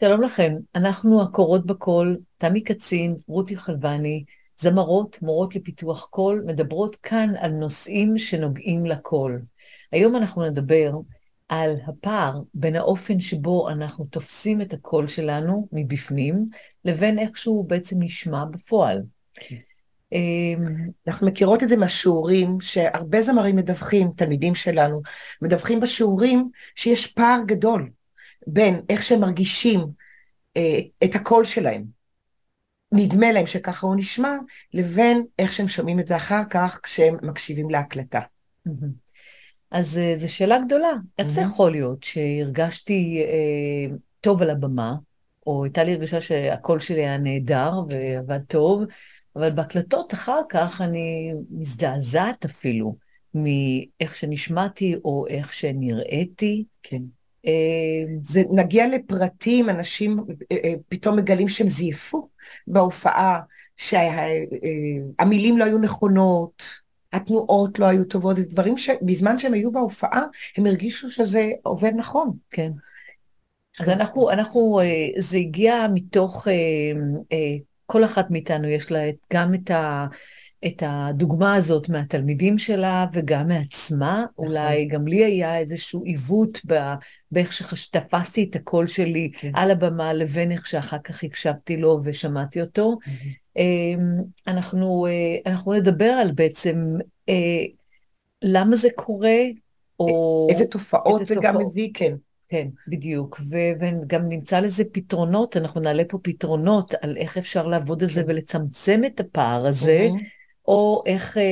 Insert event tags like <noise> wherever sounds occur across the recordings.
שלום לכם, אנחנו הקורות בקול, תמי קצין, רותי חלבני, זמרות, מורות לפיתוח קול, מדברות כאן על נושאים שנוגעים לקול. היום אנחנו נדבר על הפער בין האופן שבו אנחנו תופסים את הקול שלנו מבפנים, לבין איך שהוא בעצם נשמע בפועל. אמ, אנחנו מכירות את זה מהשיעורים, שהרבה זמרים מדווחים, תלמידים שלנו, מדווחים בשיעורים שיש פער גדול בין איך שהם מרגישים אה, את הקול שלהם. נדמה להם שככה הוא נשמע, לבין איך שהם שומעים את זה אחר כך כשהם מקשיבים להקלטה. אז אה, זו שאלה גדולה, איך זה יכול להיות שהרגשתי אה, טוב על הבמה, או הייתה לי הרגשה שהקול שלי היה נהדר ועבד טוב, אבל בהקלטות אחר כך אני מזדעזעת אפילו מאיך שנשמעתי או איך שנראיתי. כן. אה, זה נגיע לפרטים, אנשים אה, אה, פתאום מגלים שהם זייפו בהופעה, שהמילים לא היו נכונות, התנועות לא היו טובות, זה דברים שבזמן שהם היו בהופעה, הם הרגישו שזה עובד נכון. כן. אז אנחנו, אנחנו, זה הגיע מתוך, כל אחת מאיתנו יש לה גם את ה... את הדוגמה הזאת מהתלמידים שלה וגם מעצמה. נכון. אולי גם לי היה איזשהו עיוות באיך שתפסתי את הקול שלי כן. על הבמה לבין איך שאחר כך הקשבתי לו ושמעתי אותו. Mm-hmm. אנחנו, אה, אנחנו נדבר על בעצם אה, למה זה קורה, או... איזה תופעות זה גם מביא, כן. כן, בדיוק, ו- וגם נמצא לזה פתרונות, אנחנו נעלה פה פתרונות על איך אפשר לעבוד על זה כן. ולצמצם את הפער הזה, mm-hmm. או איך, אה,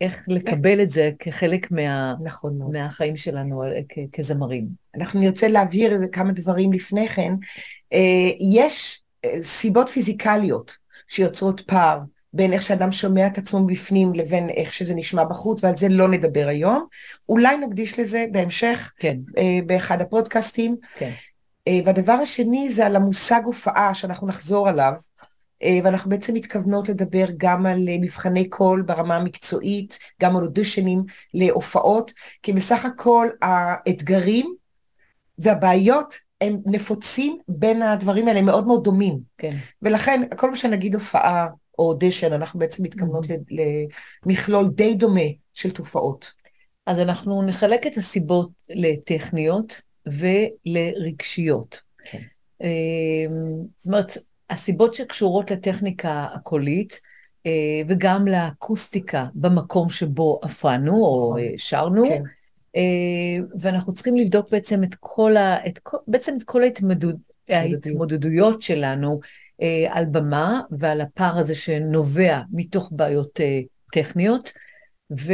איך לקבל את זה כחלק מה, נכון מהחיים שלנו אה, כ- כזמרים. אנחנו נרצה להבהיר כמה דברים לפני כן. אה, יש סיבות פיזיקליות שיוצרות פער בין איך שאדם שומע את עצמו בפנים לבין איך שזה נשמע בחוץ, ועל זה לא נדבר היום. אולי נקדיש לזה בהמשך, כן. באחד הפודקאסטים. כן. והדבר השני זה על המושג הופעה, שאנחנו נחזור עליו. אה, ואנחנו בעצם מתכוונות לדבר גם על אה, מבחני קול ברמה המקצועית, גם על אודישנים להופעות, כי בסך הכל האתגרים והבעיות הם נפוצים בין הדברים האלה, הם מאוד מאוד דומים. כן. ולכן כל מה שנגיד הופעה או אודישן, אנחנו בעצם מתכוונות mm-hmm. למכלול די דומה של תופעות. אז אנחנו נחלק את הסיבות לטכניות ולרגשיות. כן. אה, זאת אומרת, הסיבות שקשורות לטכניקה הקולית, אה, וגם לאקוסטיקה במקום שבו הפרענו או נכון. אה, שרנו, כן. אה, ואנחנו צריכים לבדוק בעצם את כל, ה, את כל, בעצם את כל ההתמודד, ההתמודדויות שלנו על במה ועל הפער הזה שנובע מתוך בעיות טכניות. ו,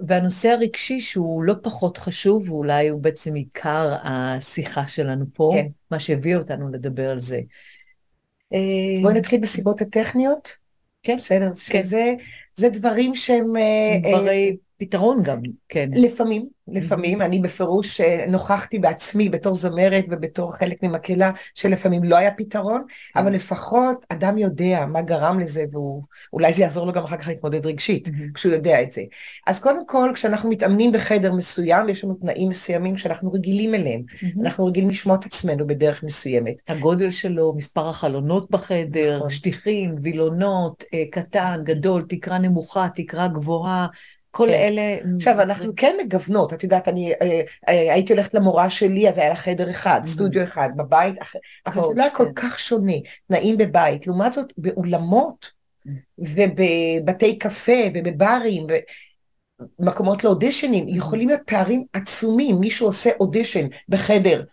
והנושא הרגשי שהוא לא פחות חשוב, ואולי הוא בעצם עיקר השיחה שלנו פה, כן. מה שהביא אותנו לדבר על זה. אז בואי נתחיל בסיבות הטכניות. כן. בסדר, כן. שזה זה דברים שהם... אה, דברי פתרון גם, כן. לפעמים, לפעמים, אני בפירוש אה, נוכחתי בעצמי בתור זמרת ובתור חלק ממקהלה שלפעמים לא היה פתרון, כן. אבל לפחות אדם יודע מה גרם לזה ואולי זה יעזור לו גם אחר כך להתמודד רגשית, כשהוא יודע את זה. אז קודם כל, כשאנחנו מתאמנים בחדר מסוים, יש לנו תנאים מסוימים שאנחנו רגילים אליהם, אנחנו רגילים לשמוע את עצמנו בדרך מסוימת. הגודל שלו, מספר החלונות בחדר, נכון. שטיחים, וילונות, אה, קטן, גדול, תקרה נמוכה, תקרה גבוהה. כל כן. אלה... עכשיו, אנחנו כן מגוונות, את יודעת, אני אה, אה, הייתי הולכת למורה שלי, אז היה לה חדר אחד, mm-hmm. סטודיו אחד, בבית, אבל זה לא היה כל כן. כך שונה, תנאים בבית. לעומת זאת, באולמות mm-hmm. ובבתי קפה ובברים, מקומות לאודישנים, mm-hmm. יכולים להיות פערים עצומים, מישהו עושה אודישן בחדר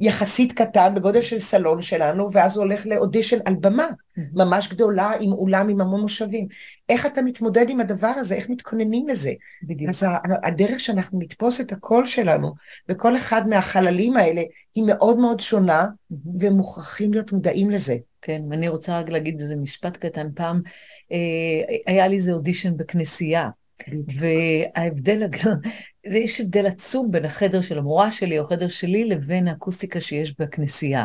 יחסית קטן בגודל של סלון שלנו, ואז הוא הולך לאודישן על במה. ממש גדולה עם אולם עם המון מושבים. איך אתה מתמודד עם הדבר הזה? איך מתכוננים לזה? בדיוק. אז הדרך שאנחנו נתפוס את הקול שלנו בכל אחד מהחללים האלה היא מאוד מאוד שונה. ומוכרחים להיות מודעים לזה. כן, ואני רוצה רק להגיד איזה משפט קטן. פעם אה, היה לי איזה אודישן בכנסייה. וההבדל, יש הבדל עצום בין החדר של המורה שלי או החדר שלי לבין האקוסטיקה שיש בכנסייה.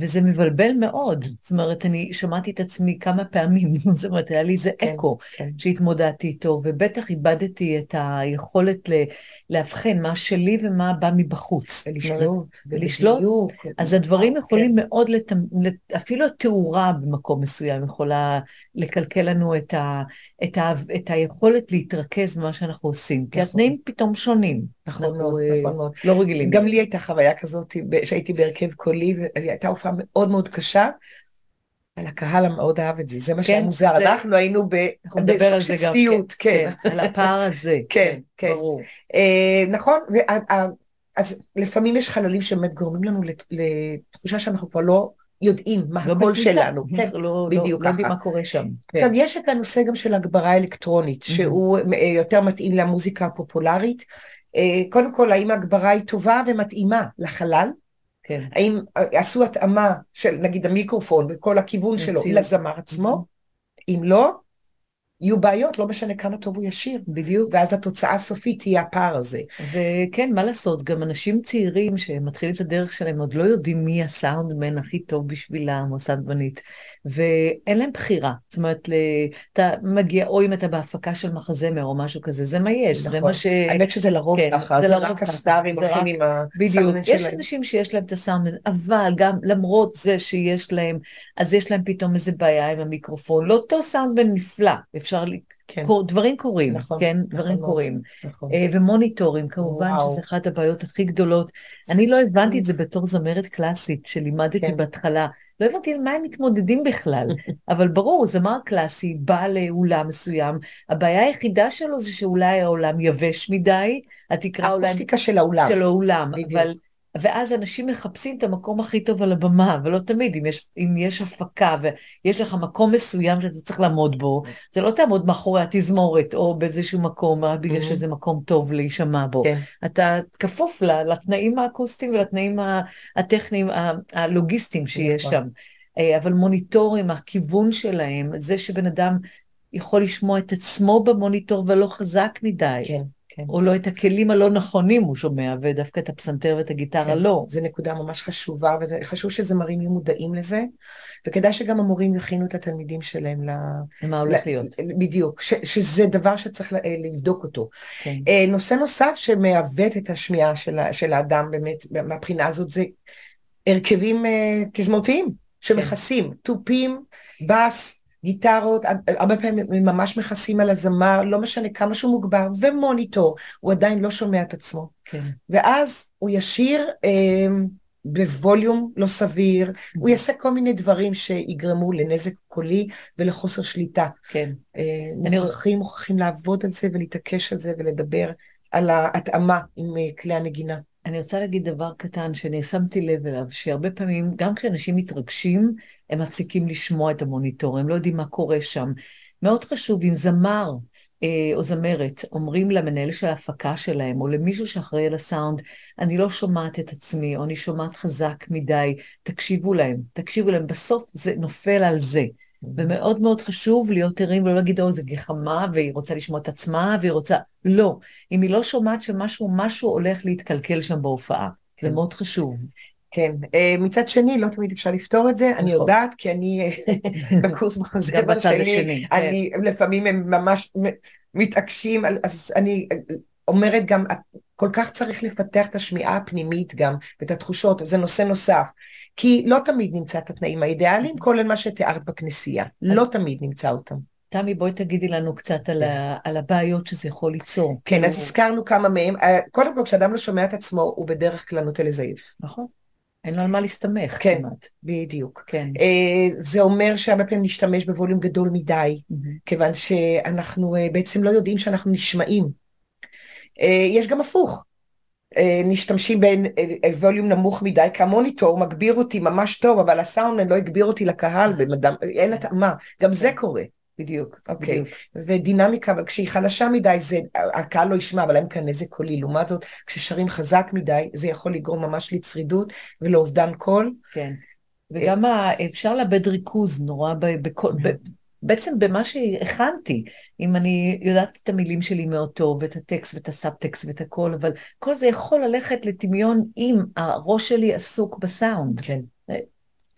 וזה מבלבל מאוד. זאת אומרת, אני שמעתי את עצמי כמה פעמים, <laughs> זאת אומרת, היה לי איזה כן, אקו כן. שהתמודדתי איתו, ובטח איבדתי את היכולת ל- לאבחן מה שלי ומה בא מבחוץ. ולשלוט. ולשלוט. אז הדברים כן. יכולים כן. מאוד, לת... אפילו התאורה במקום מסוים יכולה לקלקל לנו את, ה... את, ה... את היכולת להתרכז במה שאנחנו עושים, נכון. כי התנאים פתאום שונים. נכון מאוד, אה, נכון מאוד. לא רגילים. גם לי הייתה חוויה כזאת, שהייתי בהרכב קולי, והייתה הופעה מאוד מאוד קשה, אבל הקהל מאוד אהב את זה, זה מה שהיה כן, מוזר, אנחנו היינו בסוג של סיוט, כן. כן. על הפער הזה. <laughs> כן, כן. ברור. אה, נכון, אז לפעמים יש חללים שבאמת גורמים לנו לתחושה שאנחנו כבר לא יודעים מה לא הקול שלנו. <laughs> כן, לא, בדיוק לא. לא יודעים מה קורה שם. כן. עכשיו, יש את הנושא גם של הגברה אלקטרונית, שהוא אה, יותר מתאים למוזיקה הפופולרית. אה, קודם כל, האם ההגברה היא טובה ומתאימה לחלל? כן. האם אה, עשו התאמה של נגיד המיקרופון וכל הכיוון שלו לזמר עצמו? אם לא, יהיו בעיות, לא משנה כמה טוב הוא ישיר. בדיוק. ואז התוצאה הסופית תהיה הפער הזה. וכן, מה לעשות, גם אנשים צעירים שמתחילים את הדרך שלהם עוד לא יודעים מי הסאונדמן הכי טוב בשבילם, או סאונדמנית, ואין להם בחירה. זאת אומרת, אתה מגיע, או אם אתה בהפקה של מחזמר או משהו כזה, זה מה יש, נכון. זה מה ש... האמת שזה לרוב כן, ככה, זה, זה רק הסטארים הולכים עם הסאונדמן שלהם. יש אנשים שיש להם את הסאונדמן, אבל גם למרות זה שיש להם, אז יש להם פתאום איזה בעיה עם המיקרופון. לא אותו סאונדמן נפלא, אפשר, כן. קור, דברים קורים, נכון, כן, נכון דברים נכון, קורים. נכון. Uh, ומוניטורים, כמובן וואו. שזה אחת הבעיות הכי גדולות. אני לא הבנתי את זה בתור זמרת קלאסית, שלימדתי כן. בהתחלה. לא הבנתי על מה הם מתמודדים בכלל, <laughs> אבל ברור, זמר קלאסי בא לאולם מסוים, הבעיה היחידה שלו זה שאולי העולם יבש מדי, התקרה אולי... האקוסטיקה של האולם. של האולם, אבל... ואז אנשים מחפשים את המקום הכי טוב על הבמה, ולא תמיד, אם יש, אם יש הפקה ויש לך מקום מסוים שאתה צריך לעמוד בו, זה לא תעמוד מאחורי התזמורת או באיזשהו מקום, רק בגלל mm-hmm. שזה מקום טוב להישמע בו. כן. אתה כפוף לתנאים האקוסטיים ולתנאים הטכניים, הלוגיסטיים שיש נכון. שם. אה, אבל מוניטורים, הכיוון שלהם, זה שבן אדם יכול לשמוע את עצמו במוניטור ולא חזק מדי. כן. כן. או לא את הכלים הלא נכונים הוא שומע, ודווקא את הפסנתר ואת הגיטרה כן. לא. זו נקודה ממש חשובה, וחשוב שזמרים יהיו מודעים לזה, וכדאי שגם המורים יכינו את התלמידים שלהם ל... למה הולך ל... להיות. בדיוק, ש... שזה דבר שצריך לבדוק אותו. כן. אה, נושא נוסף שמעוות את השמיעה של, של האדם באמת, מהבחינה הזאת, זה הרכבים אה, תזמורתיים שמכסים, כן. תופים, בס, גיטרות, הרבה פעמים הם ממש מכסים על הזמר, לא משנה כמה שהוא מוגבר, ומוניטור, הוא עדיין לא שומע את עצמו. כן. ואז הוא ישיר אה, בווליום לא סביר, mm-hmm. הוא יעשה כל מיני דברים שיגרמו לנזק קולי ולחוסר שליטה. כן. אה, מוכרחים, מוכרחים לעבוד על זה ולהתעקש על זה ולדבר על ההתאמה עם אה, כלי הנגינה. אני רוצה להגיד דבר קטן שאני שמתי לב אליו, שהרבה פעמים, גם כשאנשים מתרגשים, הם מפסיקים לשמוע את המוניטור, הם לא יודעים מה קורה שם. מאוד חשוב, אם זמר אה, או זמרת אומרים למנהל של ההפקה שלהם, או למישהו שאחראי על הסאונד, אני לא שומעת את עצמי, או אני שומעת חזק מדי, תקשיבו להם, תקשיבו להם, בסוף זה נופל על זה. ומאוד מאוד חשוב להיות ערים ולא להגיד, או, זה גחמה, והיא רוצה לשמוע את עצמה, והיא רוצה... לא. אם היא לא שומעת שמשהו, משהו הולך להתקלקל שם בהופעה. כן. זה מאוד חשוב. כן. אה, מצד שני, לא תמיד אפשר לפתור את זה, אני נכון. יודעת, כי אני אה, <laughs> בקורס מחזמר שלי, כן. אני, לפעמים הם ממש מתעקשים, אז אני אומרת גם, כל כך צריך לפתח את השמיעה הפנימית גם, ואת התחושות, זה נושא נוסף. כי לא תמיד נמצא את התנאים האידיאליים, כולל מה שתיארת בכנסייה. לא תמיד נמצא אותם. תמי, בואי תגידי לנו קצת על, ה, על הבעיות שזה יכול ליצור. כן, אז הזכרנו כמה מהם. אה, קודם כל, כשאדם לא שומע את עצמו, הוא בדרך כלל נוטה לזייף. נכון. אין לו על מה להסתמך כן, כמעט. בדיוק. כן. Uh, זה אומר שהרבה פעמים נשתמש בווליום גדול מדי, mm-hmm. כיוון שאנחנו uh, בעצם לא יודעים שאנחנו נשמעים. Uh, יש גם הפוך. משתמשים בווליום נמוך מדי, כי המוניטור מגביר אותי ממש טוב, אבל הסאונדמן לא הגביר אותי לקהל, במדם, אין התאמה, גם זה קורה. בדיוק, אוקיי. Okay. ודינמיקה, אבל כשהיא חלשה מדי, זה, הקהל לא ישמע, אבל אין כאן נזק קולי. לעומת זאת, כששרים חזק מדי, זה יכול לגרום ממש לצרידות ולאובדן קול. כן. וגם ה... אפשר לאבד ריכוז נורא בכל... בעצם במה שהכנתי, אם אני יודעת את המילים שלי מאוד טוב, ואת הטקסט ואת הסאבטקסט ואת הכל, אבל כל זה יכול ללכת לטמיון אם הראש שלי עסוק בסאונד. כן.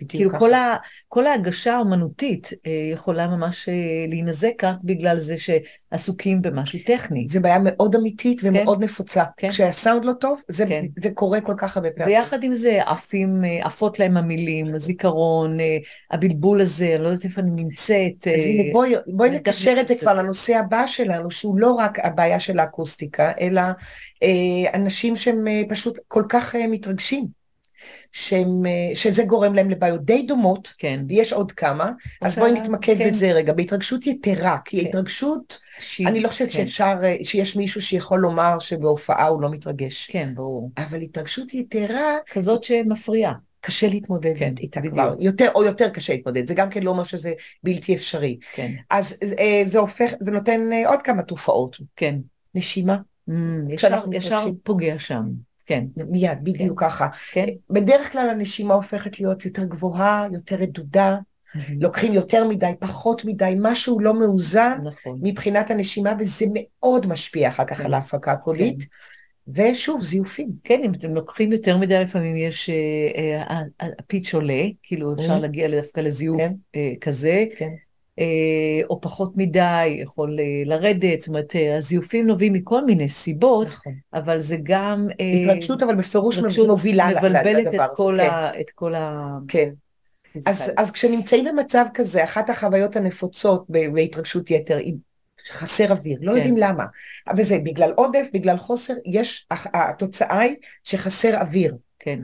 כאילו כל, ה, כל ההגשה האומנותית אה, יכולה ממש אה, להינזק כך בגלל זה שעסוקים במשהו טכני. זה בעיה מאוד אמיתית ומאוד כן, נפוצה. כן. כשהסאונד לא טוב, זה, כן. זה קורה כל כך הרבה פעמים. ויחד עם זה עפים, אה, עפות להם המילים, <laughs> הזיכרון, אה, הבלבול הזה, אני לא יודעת איפה אני נמצאת. אז הנה אה, בואי, בואי נקשר את זה כבר לנושא הבא שלנו, שהוא לא רק הבעיה של האקוסטיקה, אלא אה, אנשים שהם אה, פשוט כל כך אה, מתרגשים. שהם, אה, שזה גורם להם לבעיות די דומות, כן. ויש עוד כמה, אז בואי נתמקד כן. בזה רגע, בהתרגשות יתרה, כי כן. התרגשות, ש... אני לא חושבת כן. שאפשר, אה, שיש מישהו שיכול לומר שבהופעה הוא לא מתרגש. כן, ברור. אבל התרגשות יתרה... כזאת שמפריעה. קשה להתמודד כן, איתה כבר, יותר או יותר קשה להתמודד, זה גם כן לא אומר שזה בלתי אפשרי. כן. אז אה, זה הופך, זה נותן עוד כמה תופעות. כן. נשימה. Mm, ישר, ישר פוגע שם. כן. מיד, בדיוק כן. ככה. כן. בדרך כלל הנשימה הופכת להיות יותר גבוהה, יותר רדודה, לוקחים יותר מדי, פחות מדי, משהו לא מאוזן נכון. מבחינת הנשימה, וזה מאוד משפיע אחר כך כן. על ההפקה הקולית. כן. ושוב, זיופים. כן, אם אתם לוקחים יותר מדי, לפעמים יש, אה, אה, הפיץ' עולה, כאילו אפשר. להגיע דווקא לזיוף כן. אה, כזה. כן. אה, או פחות מדי, יכול אה, לרדת, זאת אומרת, אה, הזיופים נובעים מכל מיני סיבות, נכון. אבל זה גם... התרגשות, אבל בפירוש מובילה לדבר הזה. מבלבלת את כל כן. ה... את כל ה... כן. אז, אז כשנמצאים במצב כזה, אחת החוויות הנפוצות בהתרגשות יתר היא חסר אוויר, לא כן. יודעים למה. וזה בגלל עודף, בגלל חוסר, יש, התוצאה היא שחסר אוויר. כן.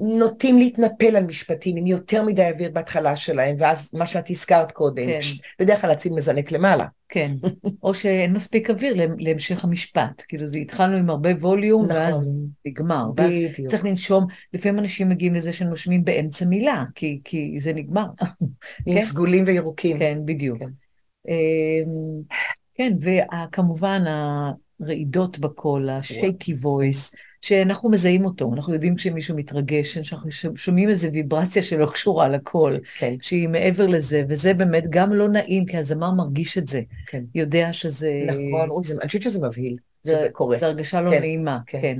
נוטים להתנפל על משפטים עם יותר מדי אוויר בהתחלה שלהם, ואז מה שאת הזכרת קודם, כן. בדרך כלל הציל מזנק למעלה. כן, <laughs> או שאין מספיק אוויר להמשך המשפט, כאילו זה התחלנו עם הרבה ווליום, נכון. ואז נגמר, ואז בדיוק. צריך לנשום, לפעמים אנשים מגיעים לזה שנושמים באמצע מילה, כי, כי זה נגמר. <laughs> עם כן? סגולים וירוקים. כן, בדיוק. כן, אמ, כן וכמובן הרעידות בקול, השייטי וויס, שאנחנו מזהים אותו, אנחנו יודעים כשמישהו מתרגש, שאנחנו שומעים איזו ויברציה שלא קשורה לקול, כן. שהיא מעבר לזה, וזה באמת גם לא נעים, כי הזמר מרגיש את זה, כן. יודע שזה... נכון, אני חושבת שזה מבהיל. זה קורה. זו הרגשה לא כן, נעימה, כן. כן.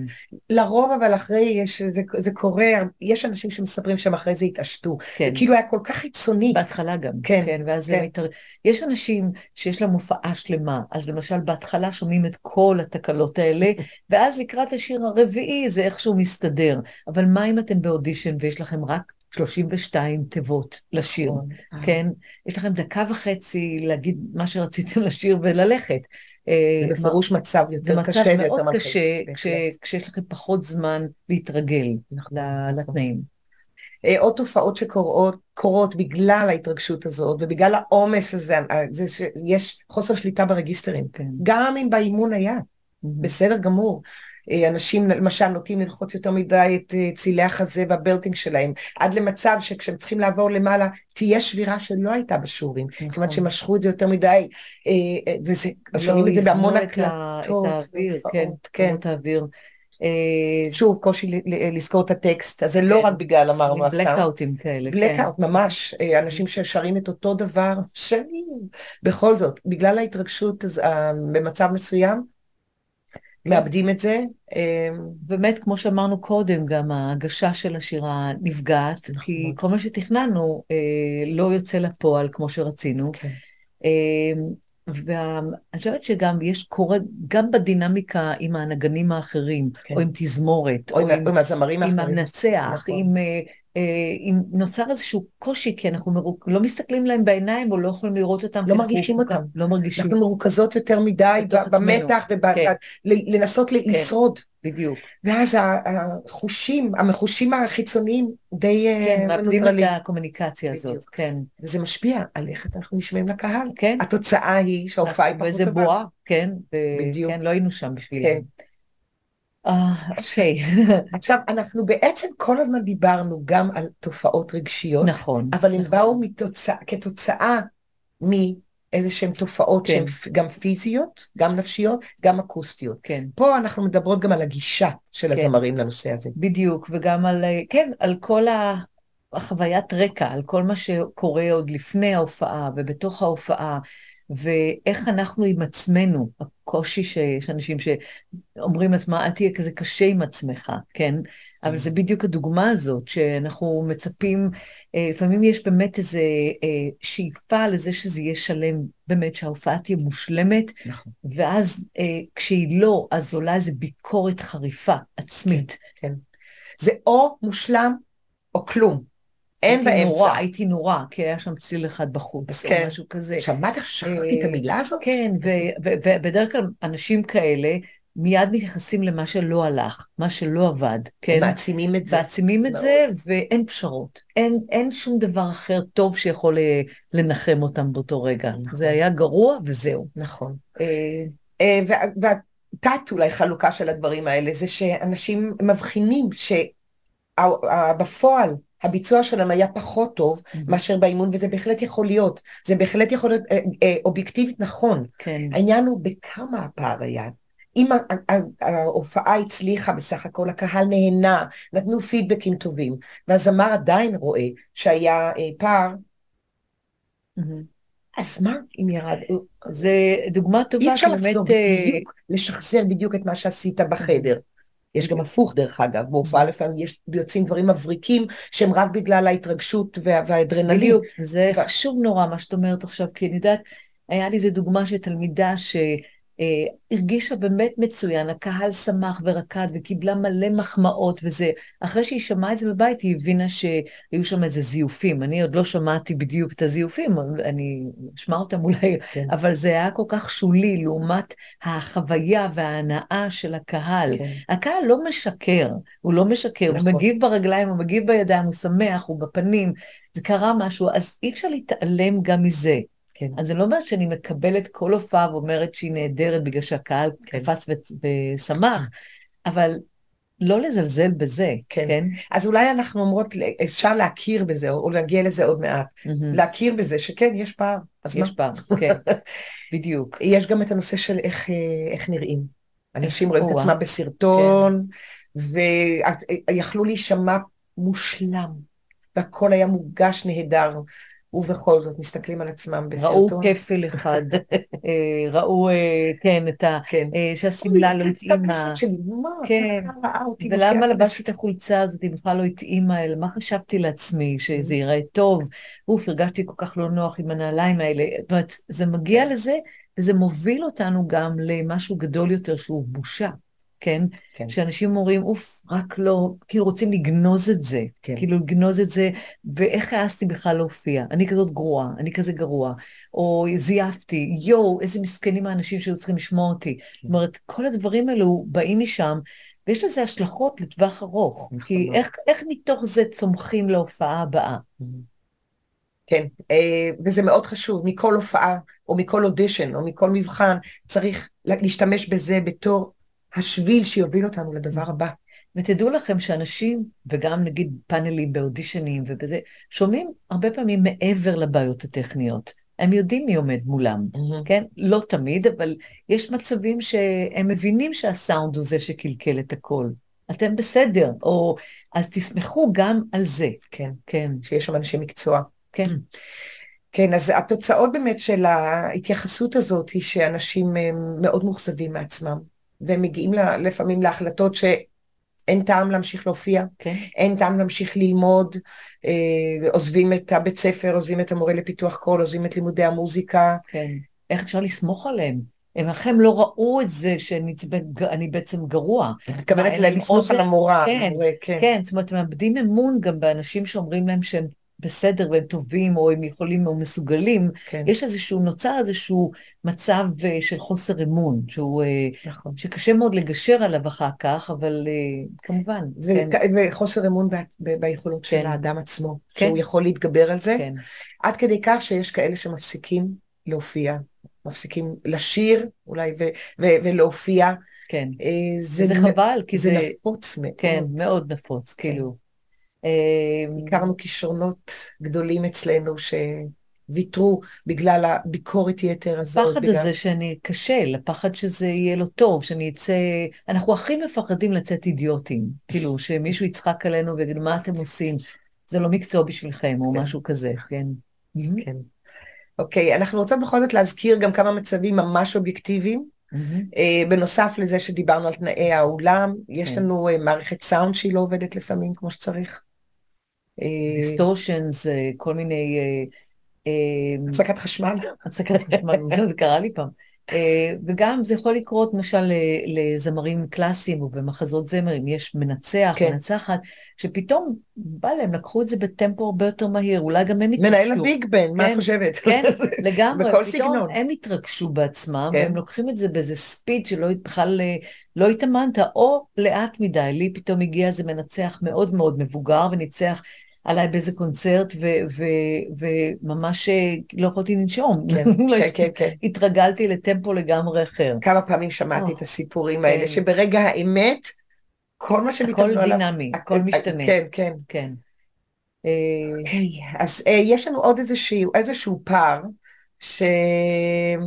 לרוב אבל אחרי, יש, זה, זה קורה, יש אנשים שמספרים שהם אחרי זה התעשתו. כן. זה כאילו היה כל כך חיצוני. בהתחלה גם. כן. כן ואז כן. זה מתר... יש אנשים שיש להם הופעה שלמה, אז למשל בהתחלה שומעים את כל התקלות האלה, <laughs> ואז לקראת השיר הרביעי זה איכשהו מסתדר. אבל מה אם אתם באודישן ויש לכם רק 32 תיבות לשיר, נכון. כן? יש לכם דקה וחצי להגיד מה שרציתם לשיר וללכת. אה, זה בפירוש מצב יותר קשה. זה מצב מאוד קשה כש, כשיש לכם פחות זמן להתרגל נכון, נכון. לתנאים. אה, עוד תופעות שקורות בגלל ההתרגשות הזאת ובגלל העומס הזה, אה, זה שיש חוסר שליטה ברגיסטרים. כן. גם אם באימון היה, בסדר גמור. אה, אנשים למשל נוטים ללחוץ יותר מדי את אה, צילי החזה והברטינג שלהם, עד למצב שכשהם צריכים לעבור למעלה תהיה שבירה שלא הייתה בשיעורים, נכון. כיוון שמשכו את זה יותר מדי, אה, וזה, לא שומעים את זה בהמון הקלטות, את האוויר, כן, כן, האוויר. שוב, קושי לזכור את הטקסט, אז זה לא כן. רק בגלל אמרנו הסאונד. בלקאוטים כאלה, כן. בלקאוט, ממש, אנשים ששרים את אותו דבר שנים. בכל זאת, בגלל ההתרגשות במצב מסוים, מאבדים את זה. אמ, באמת, כמו שאמרנו קודם, גם ההגשה של השירה נפגעת, נכון. כי כל מה שתכננו אה, לא יוצא לפועל כמו שרצינו. כן. אמ, ואני חושבת שגם יש קורה, גם בדינמיקה עם הנגנים האחרים, כן. או עם תזמורת, או, או עם, עם הזמרים האחרים. עם המנצח, נכון. עם... אה, אם נוצר איזשהו קושי, כי אנחנו מרוק... לא מסתכלים להם בעיניים או לא יכולים לראות אותם. לא מרגישים אותם. לא מרגישים. אנחנו מרוכזות יותר מדי במתח ולנסות כן. לשרוד. בדיוק. ואז החושים, המחושים החיצוניים די אה, כן, מאבדים את הקומוניקציה הזאת, בדיוק. כן. וזה משפיע על איך אנחנו נשמעים לקהל. כן. התוצאה היא שההופעה היא פחות טובה. וזה בועה, כן. בדיוק. כן, לא היינו שם בשבילם. אה, אוקיי. <laughs> עכשיו, אנחנו בעצם כל הזמן דיברנו גם על תופעות רגשיות. נכון. אבל הם נכון. באו כתוצאה מאיזה שהן תופעות כן. שהן גם פיזיות, גם נפשיות, גם אקוסטיות. כן. פה אנחנו מדברות גם על הגישה של כן. הזמרים לנושא הזה. בדיוק, וגם על, אה, כן, על כל ה... החוויית רקע, על כל מה שקורה עוד לפני ההופעה ובתוך ההופעה. ואיך אנחנו עם עצמנו, הקושי שיש אנשים שאומרים לעצמם, אל תהיה כזה קשה עם עצמך, כן? אבל זה בדיוק הדוגמה הזאת, שאנחנו מצפים, אה, לפעמים יש באמת איזו אה, שאיפה לזה שזה יהיה שלם, באמת שההופעה תהיה מושלמת, נכון. ואז אה, כשהיא לא, אז עולה איזו ביקורת חריפה, עצמית. כן, כן. זה או מושלם או כלום. אין באמצע. נורא, הייתי נורא, כי היה שם צליל אחד בחוץ, כן. או משהו כזה. שמעת איך שכחתי את המילה הזאת? כן, ובדרך כלל אנשים כאלה, מיד מתייחסים למה שלא הלך, מה שלא עבד, כן? מעצימים את זה. מעצימים את זה, ואין פשרות. אין, אין שום דבר אחר טוב שיכול אה, לנחם אותם באותו רגע. נכון. זה היה גרוע וזהו. נכון. אה, אה, והתת אולי חלוקה של הדברים האלה, זה שאנשים מבחינים שבפועל הביצוע שלהם היה פחות טוב. מאשר באימון, וזה בהחלט יכול להיות. זה בהחלט יכול להיות אה, אה, אובייקטיבית נכון. כן. העניין הוא בכמה הפער היה. אם ההופעה הצליחה בסך הכל, הקהל נהנה, נתנו פידבקים טובים, והזמר עדיין רואה שהיה אה, פער, אז מה אם ירד? זה דוגמה טובה, אי אפשר לעשות אה, בדיוק, לשחזר בדיוק את מה שעשית בחדר. יש גם הפוך דרך אגב, בהופעה לפעמים יש, יוצאים דברים מבריקים שהם רק בגלל ההתרגשות והאדרנלין. בדיוק, זה חשוב נורא מה שאת אומרת עכשיו, כי אני יודעת, היה לי איזה דוגמה של תלמידה ש... אה, הרגישה באמת מצוין, הקהל שמח ורקד וקיבלה מלא מחמאות וזה. אחרי שהיא שמעה את זה בבית, היא הבינה שהיו שם איזה זיופים. אני עוד לא שמעתי בדיוק את הזיופים, אני אשמע אותם אולי, כן. אבל זה היה כל כך שולי לעומת החוויה וההנאה של הקהל. כן. הקהל לא משקר, הוא לא משקר, נכון. הוא מגיב ברגליים, הוא מגיב בידיים, הוא שמח, הוא בפנים, זה קרה משהו, אז אי אפשר להתעלם גם מזה. כן. אז אני לא אומרת שאני מקבלת כל הופעה ואומרת שהיא נהדרת בגלל שהקהל כן. קפץ ושמח, אבל לא לזלזל בזה, כן. כן? אז אולי אנחנו אומרות, אפשר להכיר בזה, או להגיע לזה עוד מעט, mm-hmm. להכיר בזה שכן, יש פער. אז יש מה? פער, כן, <laughs> בדיוק. יש גם את הנושא של איך, איך נראים. אנשים רואים את עצמם בסרטון, כן. ויכלו להישמע מושלם, והכל היה מוגש נהדר. ובכל זאת מסתכלים על עצמם בסרטון. ראו כפל אחד, <laughs> אה, ראו, אה, כן, את ה... כן. אה, שהשמלה לא התאימה. כן, ולמה לבשתי את החולצה הזאת, היא בכלל לא התאימה, אלא מה חשבתי לעצמי, שזה ייראה טוב. אוף, הרגשתי כל כך לא נוח עם הנעליים האלה. זאת אומרת, זה מגיע כן. לזה, וזה מוביל אותנו גם למשהו גדול יותר, שהוא בושה. כן? כן. שאנשים אומרים, אוף, רק לא, כאילו רוצים לגנוז את זה, כן. כאילו לגנוז את זה, ואיך העזתי בכלל להופיע? אני כזאת גרועה, אני כזה גרוע, או זייפתי, יואו, איזה מסכנים האנשים שהיו צריכים לשמוע אותי. כן. זאת אומרת, כל הדברים האלו באים משם, ויש לזה השלכות לטווח ארוך, נכון. כי איך, איך מתוך זה צומחים להופעה הבאה? כן, אה, וזה מאוד חשוב, מכל הופעה, או מכל אודישן, או מכל מבחן, צריך להשתמש בזה בתור השביל שיוביל אותנו לדבר הבא. ותדעו לכם שאנשים, וגם נגיד פאנלים באודישנים ובזה, שומעים הרבה פעמים מעבר לבעיות הטכניות. הם יודעים מי עומד מולם, mm-hmm. כן? לא תמיד, אבל יש מצבים שהם מבינים שהסאונד הוא זה שקלקל את הכל. אתם בסדר, או... אז תסמכו גם על זה. כן, כן. שיש שם אנשי מקצוע. כן. כן, אז התוצאות באמת של ההתייחסות הזאת היא שאנשים אה, מאוד מאוכזבים מעצמם. והם מגיעים לפעמים להחלטות שאין טעם להמשיך להופיע, okay. כן. אין טעם להמשיך ללמוד, אה, עוזבים את הבית ספר, עוזבים את המורה לפיתוח קול, עוזבים את לימודי המוזיקה. כן, איך אפשר לסמוך עליהם? הם לכם לא ראו את זה שאני בעצם גרוע. אני מתכוונת לסמוך על המורה. כן, כן, כן, זאת אומרת, מאבדים אמון גם באנשים שאומרים להם שהם בסדר והם טובים, או הם יכולים או מסוגלים, כן. יש איזשהו, נוצר איזשהו מצב אה, של חוסר אמון, שהוא, אה, נכון. שקשה מאוד לגשר עליו אחר כך, אבל אה, כמובן. ו- כן. וחוסר אמון ב- ב- ביכולות כן. של האדם עצמו, כן. שהוא יכול להתגבר על זה, כן. עד כדי כך שיש כאלה שמפסיקים להופיע, מפסיקים לשיר אולי ו- ו- ולהופיע. כן, זה, זה חבל, כי זה... זה נפוץ מאוד. כן, מאוד נפוץ, כן. כאילו. אמ, הכרנו כישרונות גדולים אצלנו שוויתרו בגלל הביקורת יתר הזאת. הפחד בגלל... הזה שאני אכשל, הפחד שזה יהיה לא טוב, שאני אצא... אנחנו הכי מפחדים לצאת אידיוטים. כאילו, שמישהו יצחק עלינו ויגיד, מה אתם עושים? זה לא מקצוע בשבילכם, או כן. משהו כזה, כן. כן. אוקיי, אנחנו רוצות בכל זאת להזכיר גם כמה מצבים ממש אובייקטיביים. Mm-hmm. בנוסף לזה שדיברנו על תנאי האולם, יש כן. לנו מערכת סאונד שהיא לא עובדת לפעמים כמו שצריך. דיסטורשנס, כל מיני... הפסקת חשמל. הפסקת חשמל, <laughs> זה קרה לי פעם. אה, וגם זה יכול לקרות למשל לזמרים קלאסיים או במחזות זמר, אם יש מנצח, כן. מנצחת, שפתאום בא להם, לקחו את זה בטמפו הרבה יותר מהיר, אולי גם הם התרגשו. מנהל הביג בן, כן, מה את חושבת? כן, <laughs> לגמרי, פתאום סגנון. הם התרגשו בעצמם, כן. והם לוקחים את זה באיזה ספיד שלא בכלל אה, לא התאמנת, או לאט מדי, לי פתאום הגיע איזה מנצח מאוד מאוד מבוגר וניצח עליי באיזה קונצרט, וממש אה, לא יכולתי לנשום. כן, <laughs> לא כן, כן, כן. התרגלתי לטמפו לגמרי אחר. כמה פעמים שמעתי את הסיפורים האלה, כן. שברגע האמת, כל מה שמתאמנו עליו... הכל דינמי, הכל אה, משתנה. כן, כן. כן. אוקיי, אז אה, יש לנו עוד איזשהו פער, שאדם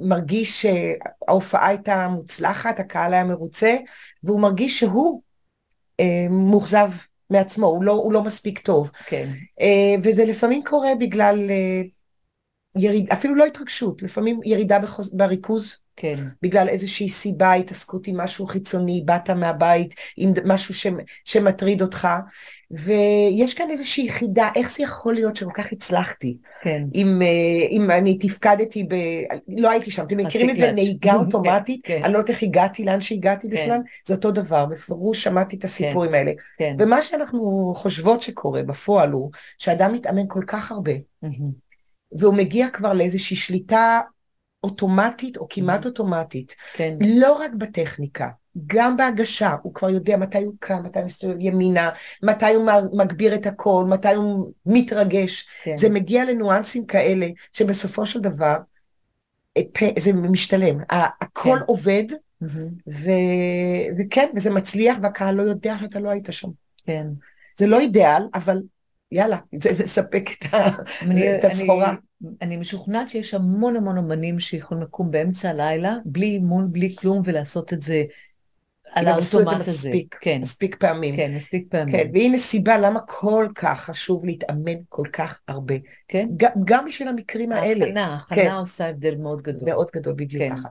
מרגיש שההופעה הייתה מוצלחת, הקהל היה מרוצה, והוא מרגיש שהוא מאוכזב מעצמו, הוא לא, הוא לא מספיק טוב. כן. Uh, וזה לפעמים קורה בגלל uh, יריד, אפילו לא התרגשות, לפעמים ירידה בחוז, בריכוז. כן. בגלל איזושהי סיבה, התעסקות עם משהו חיצוני, באת מהבית עם משהו ש, שמטריד אותך, ויש כאן איזושהי יחידה, איך זה יכול להיות שכל כך הצלחתי? כן. אם, אה, אם אני תפקדתי ב... לא הייתי שם, אתם מכירים את זה, נהיגה אוטומטית, כן, כן. אני לא יודעת איך הגעתי לאן שהגעתי כן. בכלל, זה אותו דבר, בפירוש שמעתי את הסיפורים כן. האלה. כן. ומה שאנחנו חושבות שקורה בפועל הוא, שאדם מתאמן כל כך הרבה, והוא מגיע כבר לאיזושהי שליטה אוטומטית או כמעט אוטומטית, כן. לא רק בטכניקה, גם בהגשה, הוא כבר יודע מתי הוא קם, מתי הוא מסתובב ימינה, מתי הוא מגביר את הקול, מתי הוא מתרגש. כן. זה מגיע לניואנסים כאלה, שבסופו של דבר, זה משתלם. הכל כן. עובד, mm-hmm. ו... וכן, וזה מצליח, והקהל לא יודע שאתה לא היית שם. כן. זה לא אידיאל, אבל יאללה, זה מספק את הסחורה. אני משוכנעת שיש המון המון אמנים שיכולים לקום באמצע הלילה, בלי אימון, בלי כלום, ולעשות את זה על האוטומט הזה. מספיק, כן. מספיק פעמים. כן, מספיק פעמים. כן, והנה סיבה למה כל כך חשוב להתאמן כל כך הרבה. כן. גם, גם בשביל המקרים האלה. ההכנה, ההכנה כן. עושה הבדל מאוד גדול. מאוד גדול, בדיוק כן. ככה.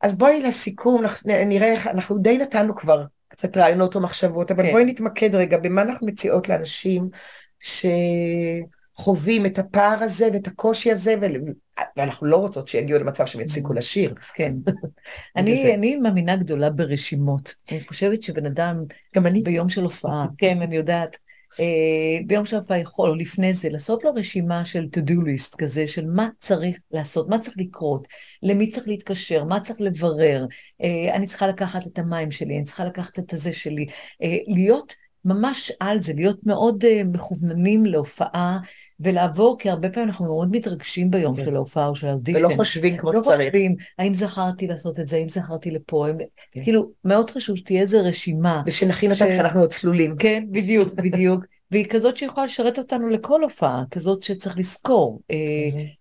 אז בואי לסיכום, נראה איך, אנחנו די נתנו כבר קצת רעיונות או מחשבות, אבל כן. בואי נתמקד רגע במה אנחנו מציעות לאנשים ש... חווים את הפער הזה ואת הקושי הזה, ואנחנו לא רוצות שיגיעו למצב שהם יפסיקו mm. לשיר. כן. <laughs> אני, אני מאמינה גדולה ברשימות. אני חושבת שבן אדם, גם אני, ביום של הופעה, <laughs> כן, אני יודעת, אה, ביום הופעה יכול, או לפני זה, לעשות לו רשימה של to-do list כזה, של מה צריך לעשות, מה צריך לקרות, למי צריך להתקשר, מה צריך לברר, אה, אני צריכה לקחת את המים שלי, אני צריכה לקחת את הזה שלי, אה, להיות ממש על זה, להיות מאוד uh, מכווננים להופעה ולעבור, כי הרבה פעמים אנחנו מאוד מתרגשים ביום כן. של ההופעה או של האודישן. ולא חושבים כמו לא שצריך. לא חושבים, האם זכרתי לעשות את זה, האם זכרתי לפה, הם... כן. כאילו, מאוד חשוב שתהיה איזה רשימה. ושנכין אותה ש... כשאנחנו עוד צלולים. כן, בדיוק, בדיוק. והיא כזאת שיכולה לשרת אותנו לכל הופעה, כזאת שצריך לזכור אה,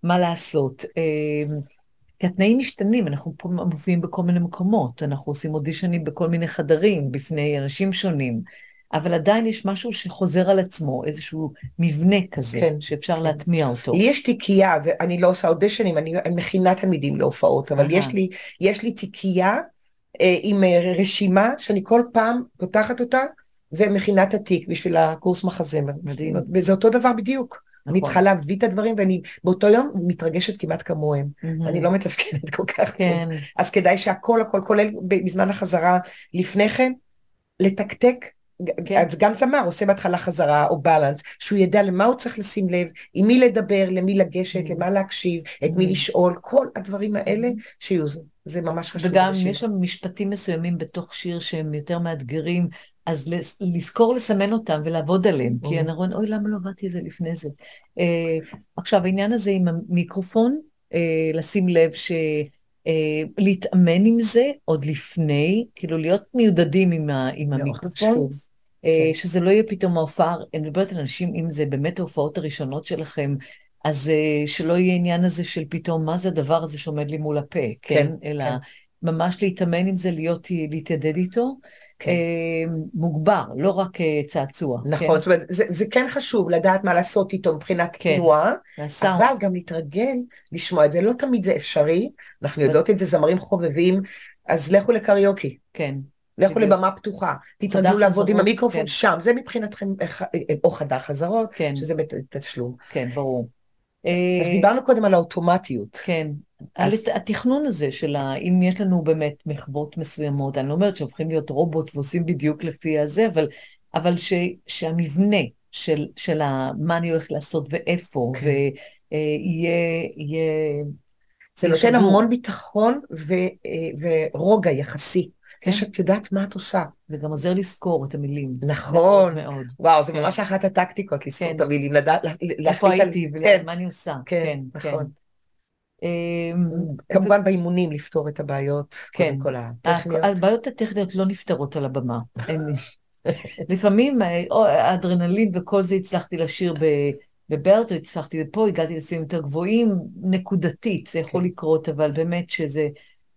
מה לעשות. אה, כי התנאים משתנים, אנחנו פה מופיעים בכל מיני מקומות, אנחנו עושים אודישנים בכל מיני חדרים, בפני אנשים שונים. אבל עדיין יש משהו שחוזר על עצמו, איזשהו מבנה כזה, כן, שאפשר כן. להטמיע אותו. לי יש תיקייה, אני לא עושה אודישנים, אני, אני מכינה תלמידים להופעות, אבל יש לי, יש לי תיקייה אה, עם אה, רשימה שאני כל פעם פותחת אותה ומכינה את התיק בשביל הקורס מחזמר. מדהים. וזה אותו דבר בדיוק. נכון. אני צריכה להביא את הדברים, ואני באותו יום מתרגשת כמעט כמוהם. Mm-hmm. אני לא מתפקדת כל כך כן. טוב. אז כדאי שהכל הכל, כולל בזמן החזרה לפני כן, לתקתק כן. אז גם זמר עושה בהתחלה חזרה או בלנס, שהוא ידע למה הוא צריך לשים לב, עם מי לדבר, למי לגשת, mm. למה להקשיב, את מי mm. לשאול, כל הדברים האלה שיהיו, זה ממש חשוב. וגם בשיר. יש שם משפטים מסוימים בתוך שיר שהם יותר מאתגרים, אז לזכור לסמן אותם ולעבוד עליהם, כי אני רואה, אוי, למה לא עבדתי את זה לפני זה? Uh, עכשיו, העניין הזה עם המיקרופון, uh, לשים לב ש... Uh, להתאמן עם זה עוד לפני, כאילו להיות מיודדים עם, ה, עם המיקרופון, כן. שזה לא יהיה פתאום ההופעה, אני מדברת על אנשים, אם זה באמת ההופעות הראשונות שלכם, אז אה, שלא יהיה עניין הזה של פתאום, מה זה הדבר הזה שעומד לי מול הפה, כן? כן אלא כן. ממש להתאמן עם זה, להיות, להתיידד איתו, כן. אה, מוגבר, לא רק אה, צעצוע. נכון, כן? זאת אומרת, זה, זה כן חשוב לדעת מה לעשות איתו מבחינת כן. תנועה, אבל גם להתרגל לשמוע את זה. לא תמיד זה אפשרי, אנחנו יודעות את זה, זמרים חובבים, אז לכו לקריוקי. כן. לכו לבמה פתוחה, תתרגלו לעבוד עם המיקרופון כן. שם, זה מבחינתכם, או חדר חזרות, כן. שזה בתשלום. כן, ברור. אז דיברנו קודם על האוטומטיות. כן, אז... על התכנון הזה של ה... אם יש לנו באמת מחוות מסוימות, אני לא אומרת שהופכים להיות רובוט ועושים בדיוק לפי הזה, אבל, אבל ש, שהמבנה של, של ה... מה אני הולך לעשות ואיפה, כן. ויהיה... יהיה... זה נותן המון ביטחון ו, אה, ורוגע יחסי. כן. שאת יודעת מה את עושה. וגם עוזר לזכור את המילים. נכון. מאוד מאוד. וואו, זה כן. ממש אחת הטקטיקות, לזכור כן. את המילים, לדעת... איפה הייתי ומה אני עושה. כן, נכון. אמ, כמובן באימונים לפתור את הבעיות, כן, כל הטכניות. הבעיות הטכניות לא נפתרות על הבמה. <laughs> לפעמים האדרנלין וכל זה הצלחתי לשיר בברטו, הצלחתי לפה, הגעתי לסיום יותר גבוהים, נקודתית, זה יכול כן. לקרות, אבל באמת שזה...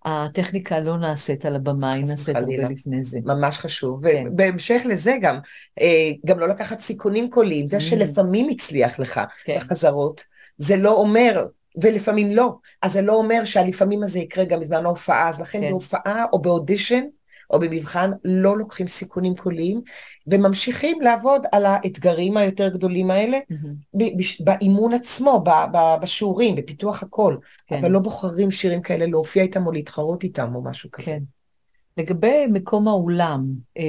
הטכניקה לא נעשית על הבמה, היא נעשית הרבה לפני זה. ממש חשוב. כן. ובהמשך לזה גם, אה, גם לא לקחת סיכונים קוליים, זה mm. שלפעמים הצליח לך כן. בחזרות, זה לא אומר ולפעמים לא. אז זה לא אומר שהלפעמים הזה יקרה גם בזמן ההופעה, אז לכן כן. בהופעה או באודישן או במבחן לא לוקחים סיכונים קוליים, וממשיכים לעבוד על האתגרים היותר גדולים האלה mm-hmm. באימון עצמו, בשיעורים, בפיתוח הכל, כן. אבל לא בוחרים שירים כאלה להופיע איתם או להתחרות איתם או משהו כזה. כן. לגבי מקום האולם, אה,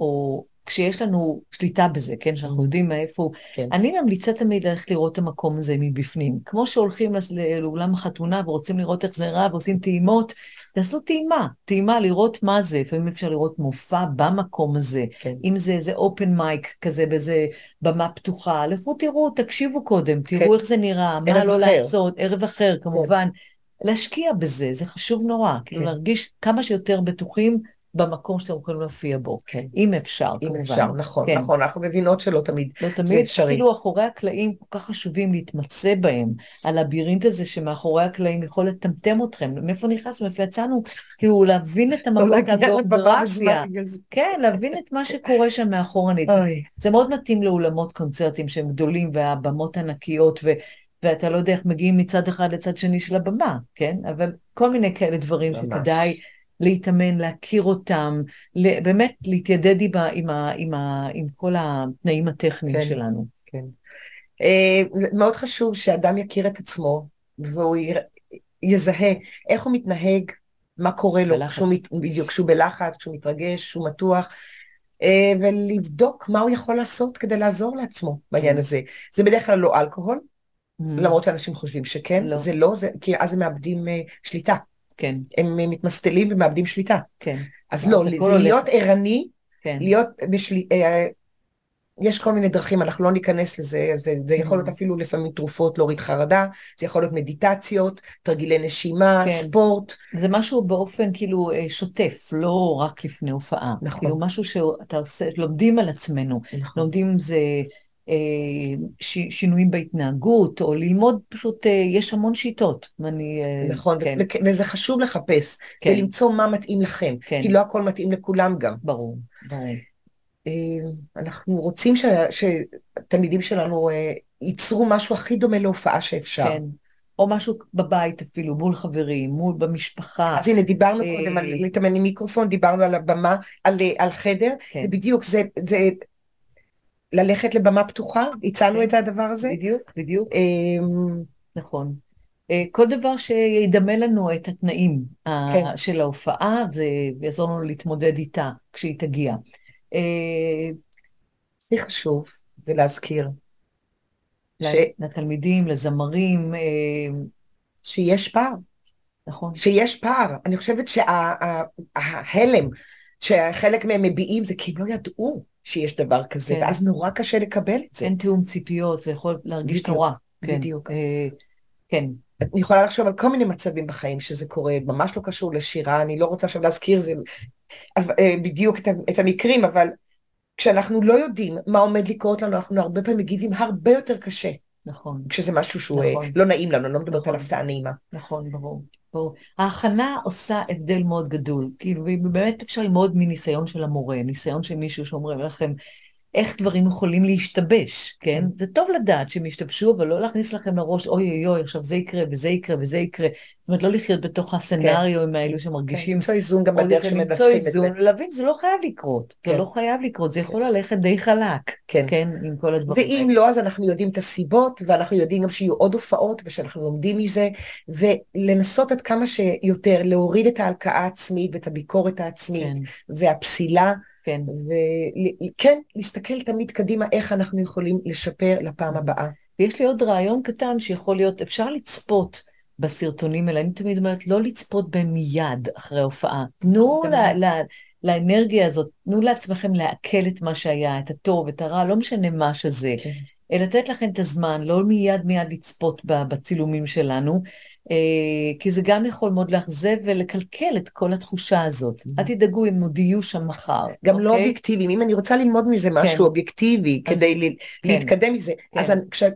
או כשיש לנו שליטה בזה, כן, שאנחנו. יודעים מאיפה, כן. אני ממליצה תמיד ללכת לראות את המקום הזה מבפנים. כמו שהולכים לאולם החתונה ורוצים לראות איך זה רע ועושים טעימות, תעשו טעימה, טעימה לראות מה זה, לפעמים אפשר לראות מופע במקום הזה, כן. אם זה איזה אופן מייק כזה באיזה במה פתוחה, לכו תראו, תקשיבו קודם, תראו כן. איך זה נראה, מה לא אחר. לעשות, ערב אחר כמובן. כן. להשקיע בזה, זה חשוב נורא, כאילו כן. כאילו להרגיש כמה שיותר בטוחים במקום שאתם יכולים להופיע בו, כן. אם אפשר, אם כמובן. אם אפשר, נכון, כן. נכון, אנחנו מבינות שלא תמיד לא תמיד, זה אפשרי. אפילו אחורי הקלעים כל כך חשובים להתמצא בהם, הלבירינט הזה שמאחורי הקלעים יכול לטמטם אתכם, מאיפה נכנסנו, מאיפה יצאנו, כאילו להבין את המקום, לא הגיאוגרפיה, כן, להבין את מה שקורה שם מאחורנית. זה מאוד מתאים לאולמות קונצרטים שהם גדולים והבמות ענקיות, ו... ואתה לא יודע איך מגיעים מצד אחד לצד שני של הבמה, כן? אבל כל מיני כאלה דברים שכדאי להתאמן, להכיר אותם, באמת להתיידד עם, עם, עם, עם כל התנאים הטכניים כן, שלנו. כן. Uh, מאוד חשוב שאדם יכיר את עצמו, והוא יזהה איך הוא מתנהג, מה קורה לו, כשהוא, מת, בדיוק, כשהוא בלחץ, כשהוא מתרגש, כשהוא מתוח, uh, ולבדוק מה הוא יכול לעשות כדי לעזור לעצמו בעניין כן. הזה. זה בדרך כלל לא אלכוהול, mm. למרות שאנשים חושבים שכן, לא. זה לא, זה, כי אז הם מאבדים uh, שליטה. כן. הם מתמסטלים ומאבדים שליטה. כן. אז לא, זה, זה להיות ערני, כן. להיות בשליטה, אה, יש כל מיני דרכים, אנחנו לא ניכנס לזה, זה, זה יכול להיות mm. אפילו לפעמים תרופות להוריד חרדה, זה יכול להיות מדיטציות, תרגילי נשימה, כן. ספורט. זה משהו באופן כאילו אה, שוטף, לא רק לפני הופעה. נכון. כאילו משהו שאתה עושה, לומדים על עצמנו, נכון. לומדים זה שינויים בהתנהגות, או ללמוד פשוט, אה, יש המון שיטות. ואני, אה, נכון, כן. וזה חשוב לחפש, כן. ולמצוא מה מתאים לכם, כן. כי לא הכל מתאים לכולם גם. ברור, ברור. אנחנו רוצים שהתלמידים שלנו ייצרו משהו הכי דומה להופעה שאפשר. כן. או משהו בבית אפילו, מול חברים, מול במשפחה. אז הנה, דיברנו קודם על להתאמן עם מיקרופון, דיברנו על הבמה, על, על חדר, כן. ובדיוק, זה, זה ללכת לבמה פתוחה, הצענו כן. את הדבר הזה. בדיוק, בדיוק. אמ, נכון. אה, כל דבר שידמה לנו את התנאים כן. של ההופעה, זה יעזור לנו להתמודד איתה כשהיא תגיע. אה, הכי חשוב זה להזכיר. לתלמידים, לזמרים. אה, שיש פער. נכון. שיש פער. אני חושבת שההלם שחלק מהם מביעים זה כי הם לא ידעו. שיש דבר כזה, כן. ואז נורא קשה לקבל את זה. אין תיאום ציפיות, זה יכול להרגיש בדיוק, נורא. כן. בדיוק. אה, כן. אני יכולה לחשוב על כל מיני מצבים בחיים שזה קורה, ממש לא קשור לשירה, אני לא רוצה עכשיו להזכיר זה, אה, בדיוק את, את המקרים, אבל כשאנחנו לא יודעים מה עומד לקרות לנו, אנחנו הרבה פעמים מגיבים הרבה יותר קשה. נכון. כשזה משהו שהוא אה, נכון. לא נעים לנו, אני לא מדברת נכון. על הפתעה נעימה. נכון, ברור. ברור. ההכנה עושה הבדל מאוד גדול, כאילו, באמת אפשר ללמוד מניסיון של המורה, ניסיון של מישהו שאומרים לכם, איך דברים יכולים להשתבש, כן? כן? זה טוב לדעת שהם ישתבשו, אבל לא להכניס לכם לראש, אוי אוי אוי, עכשיו זה יקרה וזה יקרה וזה יקרה. זאת אומרת, לא לחיות בתוך הסצנריו כן. האלו שמרגישים... כן, למצוא איזון גם בדרך שמנסחים את זה. להבין, זה לא חייב לקרות. כן. זה לא חייב לקרות, זה יכול ללכת די חלק, כן, כן עם כל הדברים ואם לא, אז אנחנו יודעים את הסיבות, ואנחנו יודעים גם שיהיו עוד הופעות, ושאנחנו לומדים מזה, ולנסות עד כמה שיותר להוריד את ההלקאה העצמית ואת הביקורת העצמית, כן. והפסילה. כן. וכן, להסתכל תמיד קדימה איך אנחנו יכולים לשפר לפעם הבאה. ויש לי עוד רעיון קטן שיכול להיות, אפשר לצפות בסרטונים האלה, אני תמיד אומרת, לא לצפות בהם מיד אחרי ההופעה. תנו ל, ל, לאנרגיה הזאת, תנו לעצמכם לעכל את מה שהיה, את הטוב, את הרע, לא משנה מה שזה. כן. לתת לכם את הזמן, לא מיד מיד לצפות בצילומים שלנו, כי זה גם יכול מאוד לאכזב ולקלקל את כל התחושה הזאת. Mm-hmm. אל תדאגו, הם עוד יהיו שם מחר. גם לא אוקיי? אובייקטיביים. אם אני רוצה ללמוד מזה כן. משהו אובייקטיבי כדי כן. להתקדם מזה, אז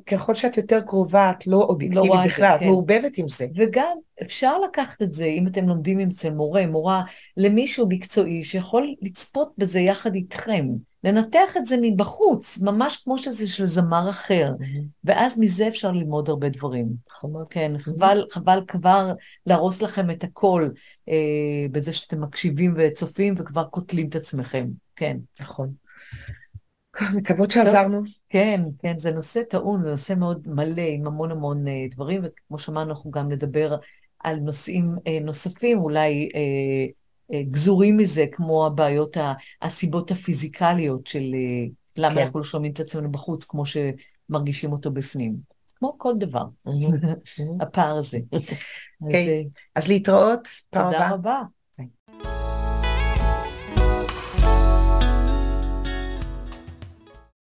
ככל שאת יותר קרובה, את לא אובייקטיבית לא בכלל, את מעורבבת עם זה. וגם אפשר לקחת את זה, אם אתם לומדים אצל מורה, מורה, למישהו מקצועי שיכול לצפות בזה יחד איתכם. לנתח את זה מבחוץ, ממש כמו שזה של זמר אחר, mm-hmm. ואז מזה אפשר ללמוד הרבה דברים. נכון. כן, mm-hmm. חבל, חבל כבר להרוס לכם את הכל אה, בזה שאתם מקשיבים וצופים וכבר קוטלים את עצמכם, כן. נכון. מקוות שעזרנו. כן, כן, זה נושא טעון, זה נושא מאוד מלא עם המון המון אה, דברים, וכמו שאמרנו, אנחנו גם נדבר על נושאים אה, נוספים, אולי... אה, אה, גזורים מזה, כמו הבעיות, הסיבות הפיזיקליות של אה, למה כן. אנחנו לא שומעים את עצמנו בחוץ, כמו שמרגישים אותו בפנים. כמו כל דבר, <laughs> הפער הזה. אז, אה, אז להתראות, פעם הבאה. תודה רבה.